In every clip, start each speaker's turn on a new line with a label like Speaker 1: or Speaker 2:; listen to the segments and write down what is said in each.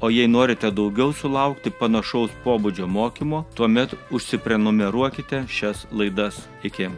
Speaker 1: O jei norite daugiau sulaukti panašaus pobūdžio mokymo, tuomet užsiprenumeruokite šias laidas. Iki.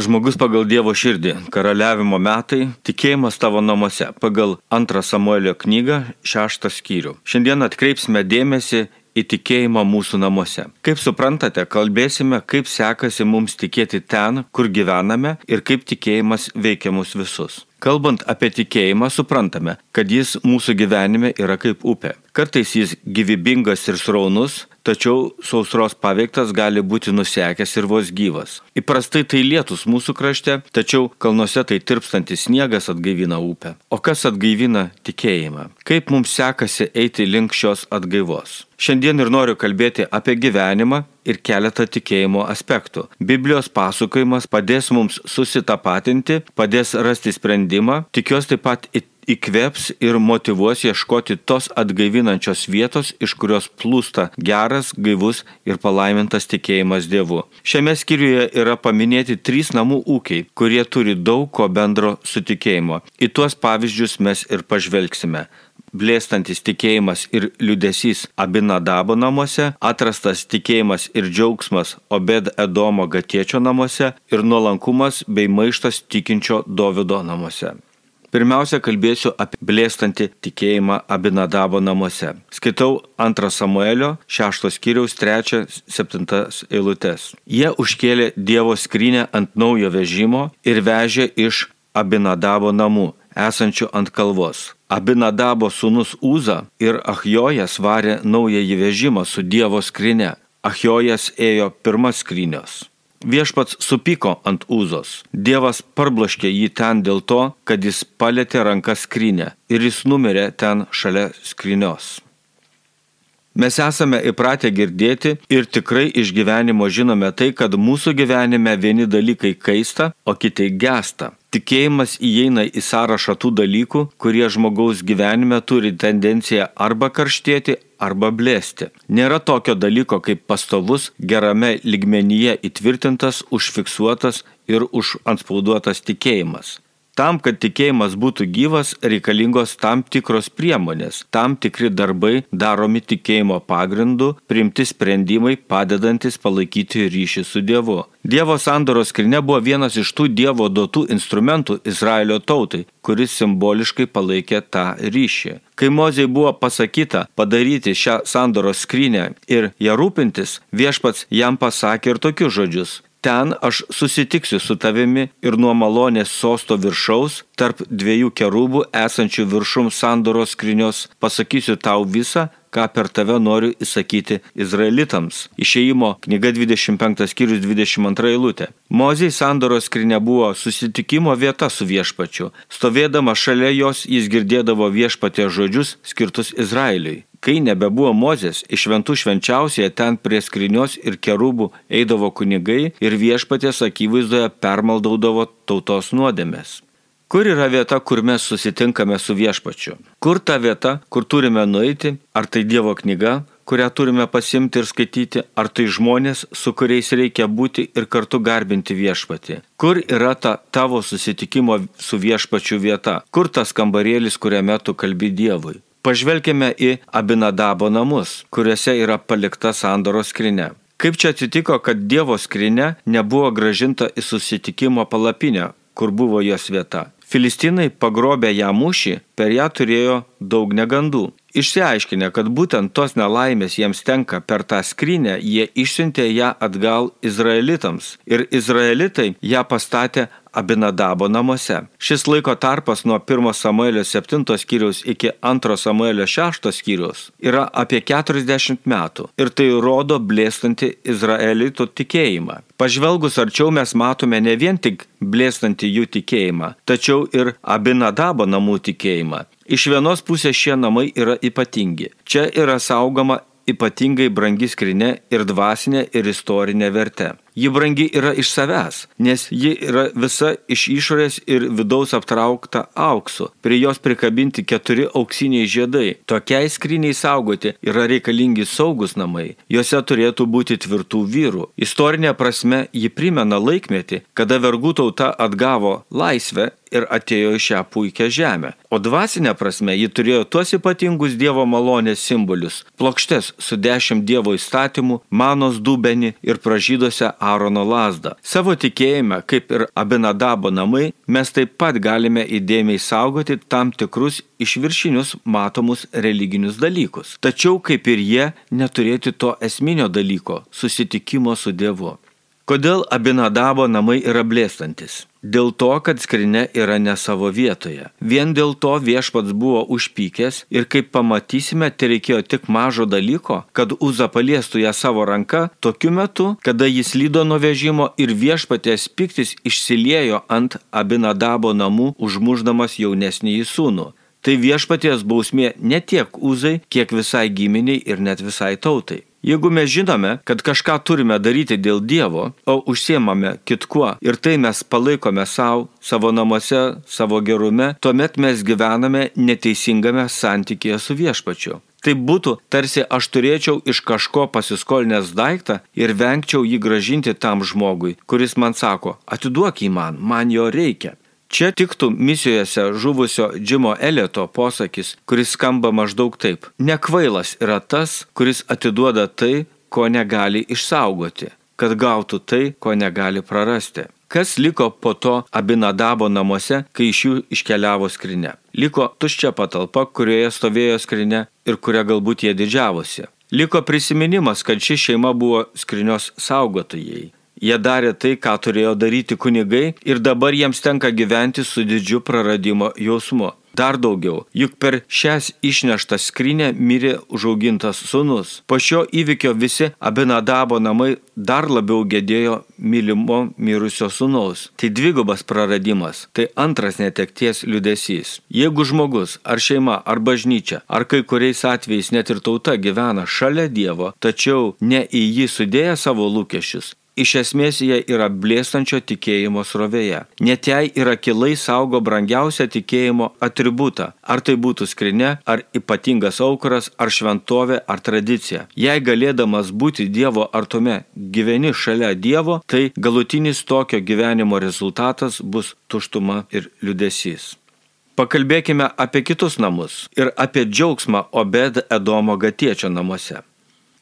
Speaker 1: Žmogus pagal Dievo širdį, karaliavimo metai, tikėjimas tavo namuose, pagal antrą Samuelio knygą, šeštą skyrių. Šiandien atkreipsime dėmesį į tikėjimą mūsų namuose. Kaip suprantate, kalbėsime, kaip sekasi mums tikėti ten, kur gyvename ir kaip tikėjimas veikia mus visus. Kalbant apie tikėjimą, suprantame, kad jis mūsų gyvenime yra kaip upė. Kartais jis gyvybingas ir sraunus, tačiau sausros paveiktas gali būti nusekęs ir vos gyvas. Įprastai tai lietus mūsų krašte, tačiau kalnuose tai tirpstantis sniegas atgaivina upę. O kas atgaivina tikėjimą? Kaip mums sekasi eiti link šios atgaivos? Šiandien ir noriu kalbėti apie gyvenimą ir keletą tikėjimo aspektų. Biblijos pasakojimas padės mums susitapatinti, padės rasti sprendimą, tikiuosi taip pat įkveps ir motivuos ieškoti tos atgaivinančios vietos, iš kurios plūsta geras, gaivus ir palaimintas tikėjimas Dievu. Šiame skyriuje yra paminėti trys namų ūkiai, kurie turi daug ko bendro su tikėjimo. Į tuos pavyzdžius mes ir pažvelgsime blėstantis tikėjimas ir liudesys Abinadabo namuose, atrastas tikėjimas ir džiaugsmas Obed Edomo gatiečio namuose ir nuolankumas bei maištas tikinčio Dovido namuose. Pirmiausia, kalbėsiu apie blėstantį tikėjimą Abinadabo namuose. Skaitau 2 Samuelio 6 skyriaus 3-7 eilutes. Jie užkėlė Dievo skrynę ant naujo vežimo ir vežė iš Abinadabo namų esančių ant kalvos. Abinadabo sūnus Uza ir Ahjojas varė naująjį vežimą su Dievo skrinė. Ahjojas ėjo pirmas skrynios. Viešpats supyko ant Uzos. Dievas parbloškė jį ten dėl to, kad jis palėtė ranką skrynę ir jis numirė ten šalia skrynios. Mes esame įpratę girdėti ir tikrai iš gyvenimo žinome tai, kad mūsų gyvenime vieni dalykai kaista, o kiti gesta. Tikėjimas įeina į sąrašą tų dalykų, kurie žmogaus gyvenime turi tendenciją arba karštėti, arba blėsti. Nėra tokio dalyko kaip pastovus, gerame ligmenyje įtvirtintas, užfiksuotas ir užanspauduotas tikėjimas. Tam, kad tikėjimas būtų gyvas, reikalingos tam tikros priemonės, tam tikri darbai daromi tikėjimo pagrindu, primti sprendimai padedantis palaikyti ryšį su Dievu. Dievo sandoros skrinė buvo vienas iš tų Dievo duotų instrumentų Izraelio tautai, kuris simboliškai palaikė tą ryšį. Kai Mozei buvo pasakyta padaryti šią sandoros skrinę ir ją rūpintis, viešpats jam pasakė ir tokius žodžius Ten aš susitiksiu su tavimi ir nuo malonės sosto viršaus, tarp dviejų kerubų esančių viršum sandoros skrinios, pasakysiu tau visą, ką per tave noriu įsakyti izraelitams. Išėjimo knyga 25 skyrius 22 eilutė. Mozijai sandoros skrinė buvo susitikimo vieta su viešpačiu. Stovėdama šalia jos jis girdėdavo viešpatė žodžius skirtus Izraeliui. Kai nebebuvo Mozės, iš šventų švenčiausioje ten prie skrinios ir kerubų eidavo kunigai ir viešpatės akivaizdoje permaldaudavo tautos nuodėmės. Kur yra vieta, kur mes susitinkame su viešpačiu? Kur ta vieta, kur turime nueiti? Ar tai Dievo knyga, kurią turime pasimti ir skaityti, ar tai žmonės, su kuriais reikia būti ir kartu garbinti viešpatį. Kur yra ta tavo susitikimo su viešpačiu vieta? Kur tas kambarėlis, kuriame tu kalbi Dievui? Pažvelkime į Abinadabo namus, kuriuose yra palikta sandoros skrinė. Kaip čia atsitiko, kad Dievo skrinė nebuvo gražinta į susitikimo palapinę, kur buvo jos vieta? Filistinai pagrobę ją mūšį, per ją turėjo daug negandų. Išsiaiškinę, kad būtent tos nelaimės jiems tenka per tą skrynę, jie išsiuntė ją atgal izraelitams. Ir izraelitai ją pastatė Abinadabo namuose. Šis laiko tarpas nuo 1 Samuelio 7 skyriaus iki 2 Samuelio 6 skyriaus yra apie 40 metų ir tai rodo blėstanti Izraelito tikėjimą. Pažvelgus arčiau mes matome ne vien tik blėstantį jų tikėjimą, tačiau ir Abinadabo namų tikėjimą. Iš vienos pusės šie namai yra ypatingi. Čia yra saugoma ypatingai brangi skrinė ir dvasinė ir istorinė vertė. Ji brangi yra iš savęs, nes ji yra visa iš išorės ir vidaus aptraukta auksu. Prie jos prikabinti keturi auksiniai žiedai. Tokiai skriniai saugoti yra reikalingi saugus namai. Jose turėtų būti tvirtų vyrų. Istorinė prasme ji primena laikmetį, kada vergų tauta atgavo laisvę ir atėjo į šią puikią žemę. O dvasinė prasme ji turėjo tuos ypatingus Dievo malonės simbolius - plokštes su dešimt Dievo įstatymų, manos dubenį ir pražydose Aarono lasdą. Savo tikėjime, kaip ir Abinadabo namai, mes taip pat galime įdėmiai saugoti tam tikrus išviršinius matomus religinius dalykus. Tačiau kaip ir jie neturėti to esminio dalyko - susitikimo su Dievu. Kodėl Abinadabo namai yra blėstantis? Dėl to, kad skrinė yra ne savo vietoje. Vien dėl to viešpats buvo užpykęs ir kaip pamatysime, tai reikėjo tik mažo dalyko, kad Uza paliestų ją savo ranka tokiu metu, kada jis lydo nuo vežimo ir viešpatės piktis išsiliejo ant Abinadabo namų, užmuždamas jaunesnį į sūnų. Tai viešpaties bausmė ne tiek Uzai, kiek visai giminiai ir net visai tautai. Jeigu mes žinome, kad kažką turime daryti dėl Dievo, o užsiemame kitkuo ir tai mes palaikome savo, savo namuose, savo gerume, tuomet mes gyvename neteisingame santykėje su viešpačiu. Tai būtų tarsi aš turėčiau iš kažko pasiskolinęs daiktą ir vengčiau jį gražinti tam žmogui, kuris man sako, atiduok jį man, man jo reikia. Čia tiktų misijose žuvusio Džimo Elieto posakis, kuris skamba maždaug taip. Nekvailas yra tas, kuris atiduoda tai, ko negali išsaugoti, kad gautų tai, ko negali prarasti. Kas liko po to Abinadabo namuose, kai iš jų iškeliavo skrinė? Liko tuščia patalpa, kurioje stovėjo skrinė ir kuria galbūt jie didžiavosi. Liko prisiminimas, kad ši šeima buvo skrinios saugotojai. Jie darė tai, ką turėjo daryti kunigai ir dabar jiems tenka gyventi su didžiu praradimo jausmu. Dar daugiau, juk per šias išneštą skrinę mirė užaugintas sunus. Po šio įvykio visi Abinadabo namai dar labiau gėdėjo mylimo mirusio sunaus. Tai dvigubas praradimas, tai antras netekties liudesys. Jeigu žmogus, ar šeima, ar bažnyčia, ar kai kuriais atvejais net ir tauta gyvena šalia Dievo, tačiau ne į jį sudėję savo lūkesčius, iš esmės jie yra blėstančio tikėjimo srovėje. Net jei yra kilai saugo brangiausią tikėjimo atributą, ar tai būtų skrinė, ar ypatingas aukuras, ar šventovė, ar tradicija. Jei galėdamas būti Dievo artume gyveni šalia Dievo, tai galutinis tokio gyvenimo rezultatas bus tuštuma ir liudesys. Pakalbėkime apie kitus namus ir apie džiaugsmą Obed Edomo gatiečio namuose.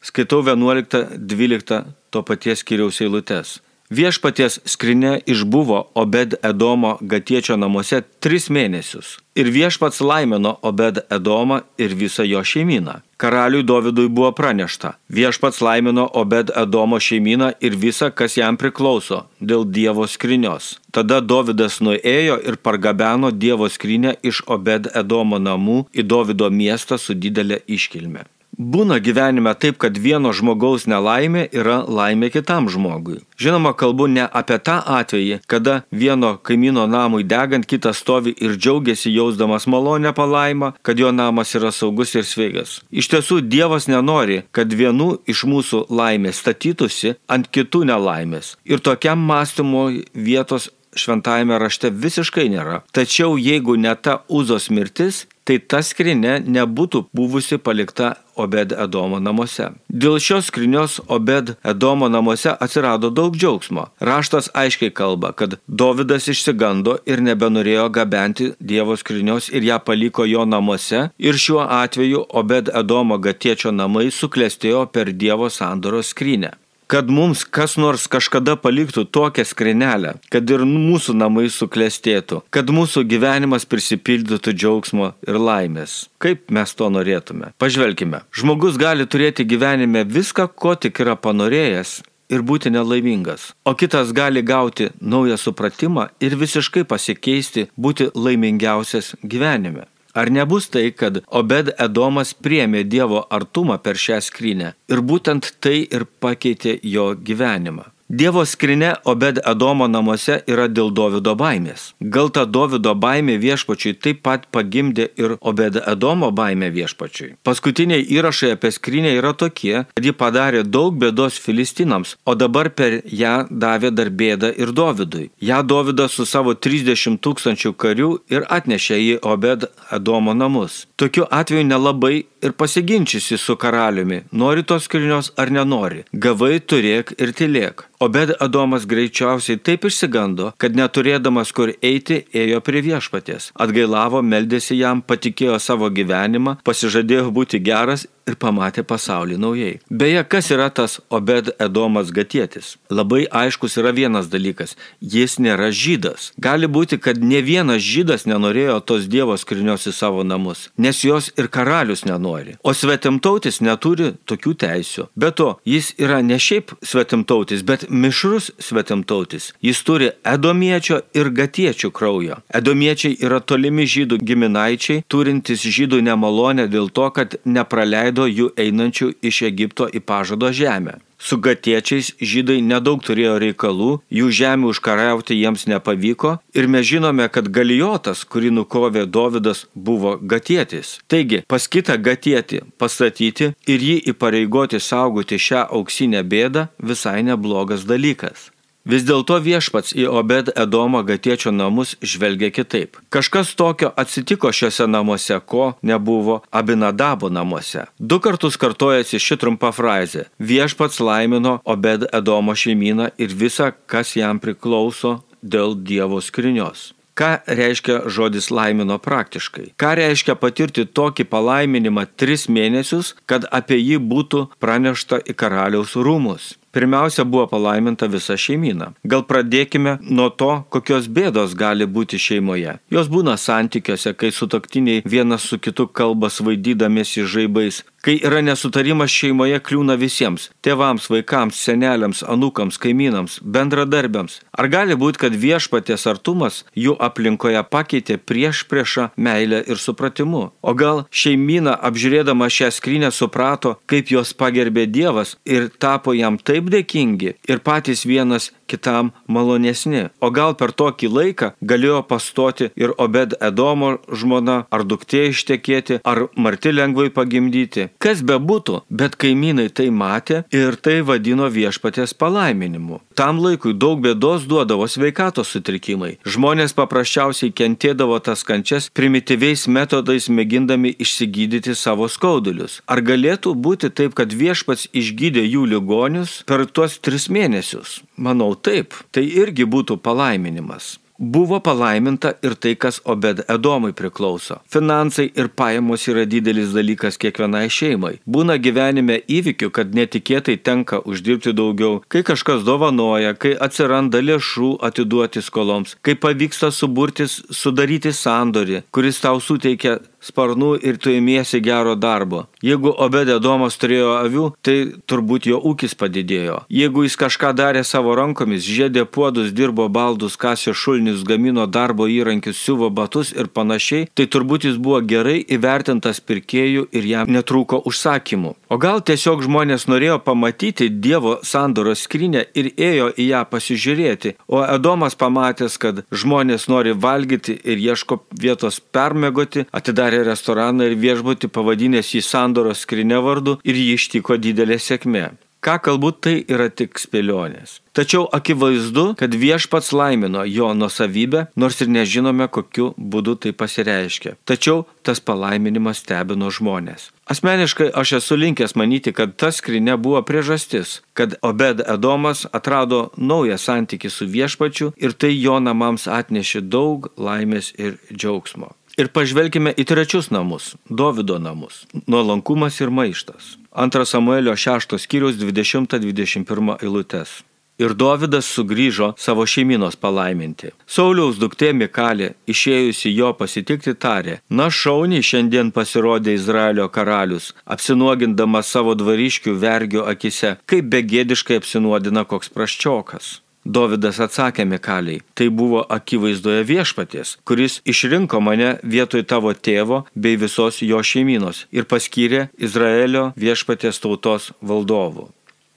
Speaker 1: Skaitau 11-12 to paties kiriaus eilutes. Viešpaties skrinė išbuvo Obed Edomo gatiečio namuose tris mėnesius. Ir viešpats laimino Obed Edomą ir visą jo šeimyną. Karaliui Dovydui buvo pranešta. Viešpats laimino Obed Edomo šeimyną ir visą, kas jam priklauso, dėl Dievo skrinios. Tada Dovydas nuėjo ir pargabeno Dievo skrinę iš Obed Edomo namų į Dovido miestą su didelė iškilme. Būna gyvenime taip, kad vieno žmogaus nelaimė yra laimė kitam žmogui. Žinoma, kalbu ne apie tą atvejį, kada vieno kaimyno namui degant kitas stovi ir džiaugiasi jausdamas malonę palaimą, kad jo namas yra saugus ir sveikas. Iš tiesų, Dievas nenori, kad vienų iš mūsų laimė statytųsi ant kitų nelaimės. Ir tokiam mąstymui vietos šventajame rašte visiškai nėra. Tačiau jeigu ne ta Uzos mirtis, tai ta skrinė nebūtų buvusi palikta Obed Edomo namuose. Dėl šios skrinios Obed Edomo namuose atsirado daug džiaugsmo. Raštas aiškiai kalba, kad Dovydas išsigando ir nebenorėjo gabenti Dievo skrinios ir ją paliko jo namuose ir šiuo atveju Obed Edomo gatiečio namai suklestėjo per Dievo sandoros skrinę kad mums kas nors kažkada paliktų tokią skrinelę, kad ir mūsų namai suklestėtų, kad mūsų gyvenimas prisipildytų džiaugsmo ir laimės. Kaip mes to norėtume? Pažvelkime. Žmogus gali turėti gyvenime viską, ko tik yra panorėjęs ir būti nelaimingas, o kitas gali gauti naują supratimą ir visiškai pasikeisti, būti laimingiausias gyvenime. Ar nebus tai, kad Obed Edomas priemė Dievo artumą per šią skrynę ir būtent tai ir pakeitė jo gyvenimą? Dievo skrinė Obed Adomo namuose yra dėl Dovido baimės. Gal ta Dovido baimė viešpačiui taip pat pagimdė ir Obed Adomo baimę viešpačiui. Paskutiniai įrašai apie skrinę yra tokie, kad ji padarė daug bėdos filistinams, o dabar per ją davė dar bėdą ir Dovidui. Ja Dovidas su savo 30 tūkstančių karių ir atnešė į Obed Adomo namus. Tokiu atveju nelabai ir pasiginčysi su karaliumi, nori tos skirinios ar nenori. Gavai turėk ir tylėk. Obed Adomas greičiausiai taip išsigando, kad neturėdamas kur eiti, ėjo prie viešpatės. Atgailavo, meldėsi jam, patikėjo savo gyvenimą, pasižadėjo būti geras ir pamatė pasaulį naujai. Beje, kas yra tas Obed Edomas Gatėtis? Labai aiškus yra vienas dalykas - jis nėra žydas. Gali būti, kad ne vienas žydas nenorėjo tos Dievo skrinios į savo namus, nes jos ir karalius nenori. O svetimtautis neturi tokių teisių. Be to, jis yra ne šiaip svetimtautis, bet mišrus svetimtautis. Jis turi edomiečio ir gatiečio kraujo. Edomiečiai yra tolimi žydų giminaičiai, turintys žydų nemalonę dėl to, kad nepraleido leido jų einančių iš Egipto į pažado žemę. Su gatiečiais žydai nedaug turėjo reikalų, jų žemė užkariauti jiems nepavyko ir mes žinome, kad galijotas, kurį nukovė Dovydas, buvo gatietis. Taigi, pas kitą gatietį pastatyti ir jį įpareigoti saugoti šią auksinę bėdą visai neblogas dalykas. Vis dėlto viešpats į Obed Edomo gatiečio namus žvelgia kitaip. Kažkas tokio atsitiko šiuose namuose, ko nebuvo Abinadabo namuose. Du kartus kartojasi ši trumpa frazė. Viešpats laimino Obed Edomo šeimyną ir visą, kas jam priklauso dėl Dievo skrinios. Ką reiškia žodis laimino praktiškai? Ką reiškia patirti tokį palaiminimą tris mėnesius, kad apie jį būtų pranešta į karaliaus rūmus? Pirmiausia buvo palaiminta visa šeimyna. Gal pradėkime nuo to, kokios bėdos gali būti šeimoje. Jos būna santykiuose, kai sutoktiniai vienas su kitu kalba svaidydamėsi žaibais, kai yra nesutarimas šeimoje kliūna visiems - tėvams, vaikams, seneliams, anūkams, kaimynams, bendradarbiams. Ar gali būti, kad viešpatės artumas jų aplinkoje pakeitė prieš priešą meilę ir supratimu? O gal šeimyna apžiūrėdama šią skrynę suprato, kaip jos pagerbė Dievas ir tapo jam taip dėkingi ir patys vienas kitam malonesni. O gal per tokį laiką galėjo pastoti ir Obed Edomo žmona, ar duktė ištekėti, ar marti lengvai pagimdyti. Kas bebūtų, bet kaimynai tai matė ir tai vadino viešpatės palaiminimu. Tam laikui daug bėdos duodavo sveikatos sutrikimai. Žmonės paprasčiausiai kentėdavo tas kančias primityviais metodais mėgindami išsigydyti savo skaudulius. Ar galėtų būti taip, kad viešpats išgydė jų ligonius per tuos tris mėnesius? Manau taip, tai irgi būtų palaiminimas. Buvo palaiminta ir tai, kas Obed Edomui priklauso. Finansai ir pajamos yra didelis dalykas kiekvienai šeimai. Būna gyvenime įvykių, kad netikėtai tenka uždirbti daugiau, kai kažkas dovanoja, kai atsiranda lėšų atiduoti skoloms, kai pavyksta suburtis, sudaryti sandorį, kuris tau suteikia sparnų ir tu įmiesi gero darbo. Jeigu Obedė Domas turėjo avių, tai turbūt jo ūkis padidėjo. Jeigu jis kažką darė savo rankomis, žiedė puodus, dirbo baldus, kasė šulnius, gamino darbo įrankius, siuvo batus ir panašiai, tai turbūt jis buvo gerai įvertintas pirkėjų ir jam netrūko užsakymų. O gal tiesiog žmonės norėjo pamatyti Dievo sandoros skrinę ir ėjo į ją pasižiūrėti, o Edomas pamatęs, kad žmonės nori valgyti ir ieško vietos permegoti, atidarė atidarė restoraną ir viešbutį pavadinęs jį Sandoros skrinė vardu ir jį ištiko didelė sėkmė. Ką galbūt tai yra tik spėlionės. Tačiau akivaizdu, kad viešpats laimino jo nusavybę, nors ir nežinome, kokiu būdu tai pasireiškia. Tačiau tas palaiminimas stebino žmonės. Asmeniškai aš esu linkęs manyti, kad ta skrinė buvo priežastis, kad Obed Edomas atrado naują santykį su viešpačiu ir tai jo namams atnešė daug laimės ir džiaugsmo. Ir pažvelkime į trečius namus - Dovido namus - nuolankumas ir maištas. 2 Samuelio 6 skyrius 20-21 eilutes. ir Dovydas sugrįžo savo šeiminos palaiminti. Sauliaus duktė Mikalė, išėjusi jo pasitikti, tarė, na šauniai šiandien pasirodė Izraelio karalius, apsinuogindamas savo dvariškių vergio akise, kaip begėdiškai apsinuodina koks praščiokas. Dovydas atsakė Mikaliai, tai buvo akivaizdoje viešpaties, kuris išrinko mane vietoj tavo tėvo bei visos jo šeiminos ir paskyrė Izraelio viešpaties tautos valdovų.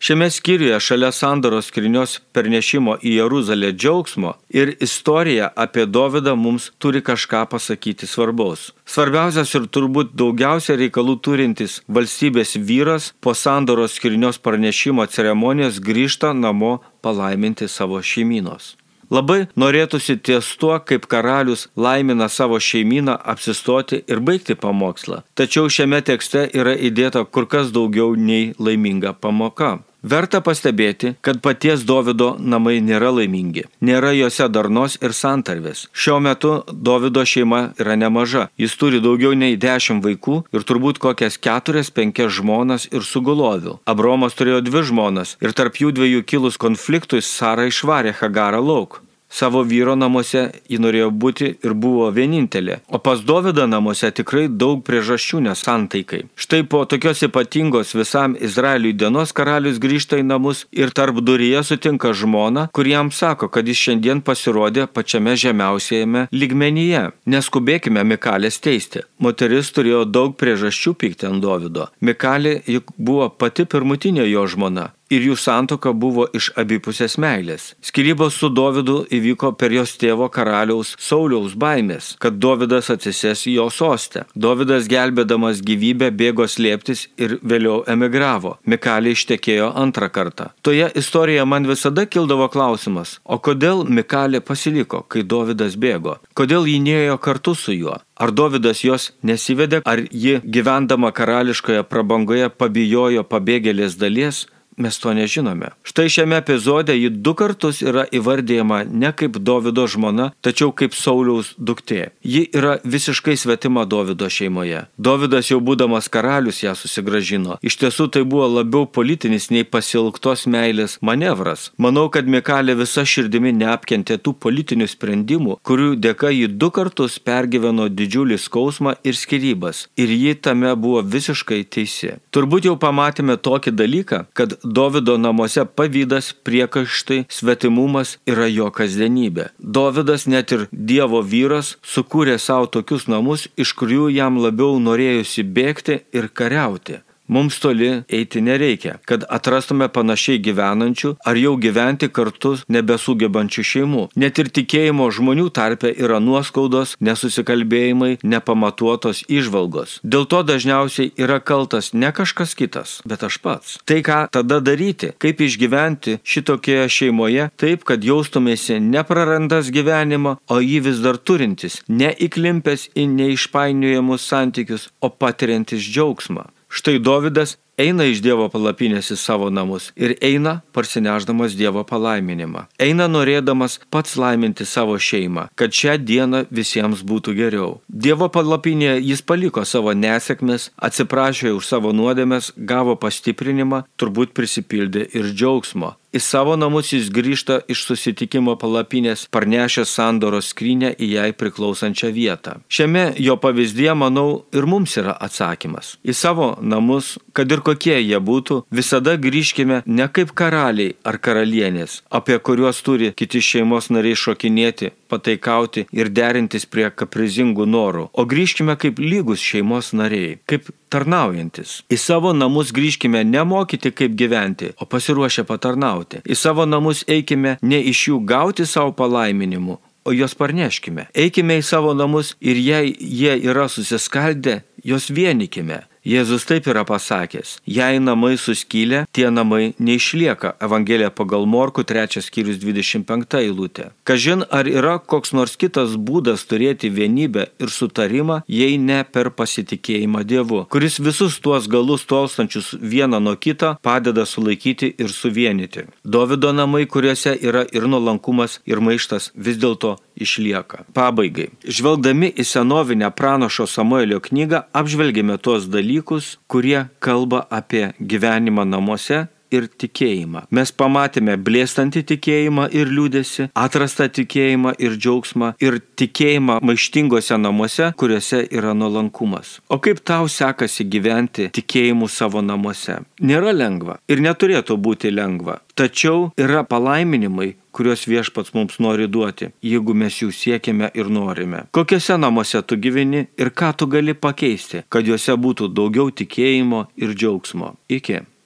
Speaker 1: Šiame skyriuje šalia sandoros skrinios pernešimo į Jeruzalę džiaugsmo ir istorija apie Dovydą mums turi kažką pasakyti svarbaus. Svarbiausias ir turbūt daugiausia reikalų turintis valstybės vyras po sandoros skrinios pranešimo ceremonijos grįžta namo palaiminti savo šeiminos. Labai norėtųsi ties tuo, kaip karalius laimina savo šeimyną apsistoti ir baigti pamokslą. Tačiau šiame tekste yra įdėta kur kas daugiau nei laiminga pamoka. Verta pastebėti, kad paties Davido namai nėra laimingi. Nėra juose darnos ir santarvės. Šiuo metu Davido šeima yra nemaža. Jis turi daugiau nei dešimt vaikų ir turbūt kokias keturias, penkias žmonas ir sugulovių. Abromas turėjo dvi žmonas ir tarp jų dviejų kilus konfliktui Sara išvarė Hagarą lauk. Savo vyro namuose ji norėjo būti ir buvo vienintelė, o pas Dovydą namuose tikrai daug priežasčių nesantaikai. Štai po tokios ypatingos visam Izraeliui dienos karalius grįžta į namus ir tarp duryje sutinka žmoną, kuriam sako, kad jis šiandien pasirodė pačiame žemiausiajame lygmenyje. Neskubėkime Mikalės teisti. Moteris turėjo daug priežasčių pykti ant Dovydo. Mikalė juk buvo pati pirmutinė jo žmona ir jų santoka buvo iš abipusės meilės. Skirybos su Dovydu įvyko per jos tėvo karaliaus Sauliaus baimės, kad Dovydas atsisės į jo sostę. Dovydas gelbėdamas gyvybę bėgo slėptis ir vėliau emigravo. Mikalė ištekėjo antrą kartą. Toje istorijoje man visada kildavo klausimas, o kodėl Mikalė pasiliko, kai Dovydas bėgo? Kodėl jį nėjo kartu su juo? Ar Dovydas jos nesivedė, ar ji gyvendama karališkoje prabangoje pabijojo pabėgėlės dalies, Mes to nežinome. Štai šiame epizode ji du kartus yra įvardėjama ne kaip Davido žmona, tačiau kaip Sauliaus duktė. Ji yra visiškai svetima Davido šeimoje. Davidas jau būdamas karalius ją susigražino. Iš tiesų tai buvo labiau politinis nei pasilgtos meilės manevras. Manau, kad Mikalė visa širdimi neapkentė tų politinių sprendimų, kurių dėka ji du kartus pergyveno didžiulį skausmą ir skirybas. Ir ji tame buvo visiškai teisi. Turbūt jau pamatėme tokį dalyką, kad Dovido namuose pavydas, priekaištai, svetimumas yra jo kasdienybė. Dovidas net ir Dievo vyras sukūrė savo tokius namus, iš kurių jam labiau norėjusi bėgti ir kariauti. Mums toli eiti nereikia, kad atrastume panašiai gyvenančių ar jau gyventi kartu nebesugebančių šeimų. Net ir tikėjimo žmonių tarpe yra nuoskaudos, nesusikalbėjimai, nepamatuotos išvalgos. Dėl to dažniausiai yra kaltas ne kažkas kitas, bet aš pats. Tai ką tada daryti, kaip išgyventi šitokioje šeimoje taip, kad jaustumėsi neprarandas gyvenimo, o jį vis dar turintis, neįklimpęs į neišpainiojamus santykius, o patiriantis džiaugsmą. Štai Dovydas eina iš Dievo palapinės į savo namus ir eina parsineždamas Dievo palaiminimą. Eina norėdamas pats laiminti savo šeimą, kad šią dieną visiems būtų geriau. Dievo palapinėje jis paliko savo nesėkmes, atsiprašė už savo nuodėmes, gavo pastiprinimą, turbūt prisipildė ir džiaugsmo. Į savo namus jis grįžta iš susitikimo palapinės, parnešęs sandoros skrynę į jai priklausančią vietą. Šiame jo pavyzdėje, manau, ir mums yra atsakymas. Į savo namus, kad ir kokie jie būtų, visada grįžkime ne kaip karaliai ar karalienės, apie kuriuos turi kiti šeimos nariai šokinėti, pataikauti ir derintis prie kaprizingų norų, o grįžkime kaip lygus šeimos nariai, kaip tarnaujantis. Į savo namus grįžkime ne mokyti, kaip gyventi, o pasiruošę patarnauti. Į savo namus eikime ne iš jų gauti savo palaiminimu, o juos parneškime. Eikime į savo namus ir jei jie yra susiskaldę, juos vienykime. Jėzus taip yra pasakęs, jei namai suskylę, tie namai neišlieka. Evangelija pagal Morku 3 skyrius 25 eilutė. Kažin ar yra koks nors kitas būdas turėti vienybę ir sutarimą, jei ne per pasitikėjimą Dievu, kuris visus tuos galus tolstančius vieną nuo kito padeda sulaikyti ir suvienyti. Davido namai, kuriuose yra ir nuolankumas, ir maištas, vis dėlto išlieka. Pabaigai. Žvelgdami į senovinę pranašo Samuelio knygą, apžvelgėme tuos dalykus, kurie kalba apie gyvenimą namuose ir tikėjimą. Mes pamatėme blėstantį tikėjimą ir liūdėsi, atrastą tikėjimą ir džiaugsmą ir tikėjimą maištingose namuose, kuriuose yra nuolankumas. O kaip tau sekasi gyventi tikėjimu savo namuose? Nėra lengva ir neturėtų būti lengva. Tačiau yra palaiminimai, kuriuos viešpats mums nori duoti, jeigu mes jų siekiame ir norime. Kokiuose namuose tu gyveni ir ką tu gali pakeisti, kad juose būtų daugiau tikėjimo ir džiaugsmo. Iki.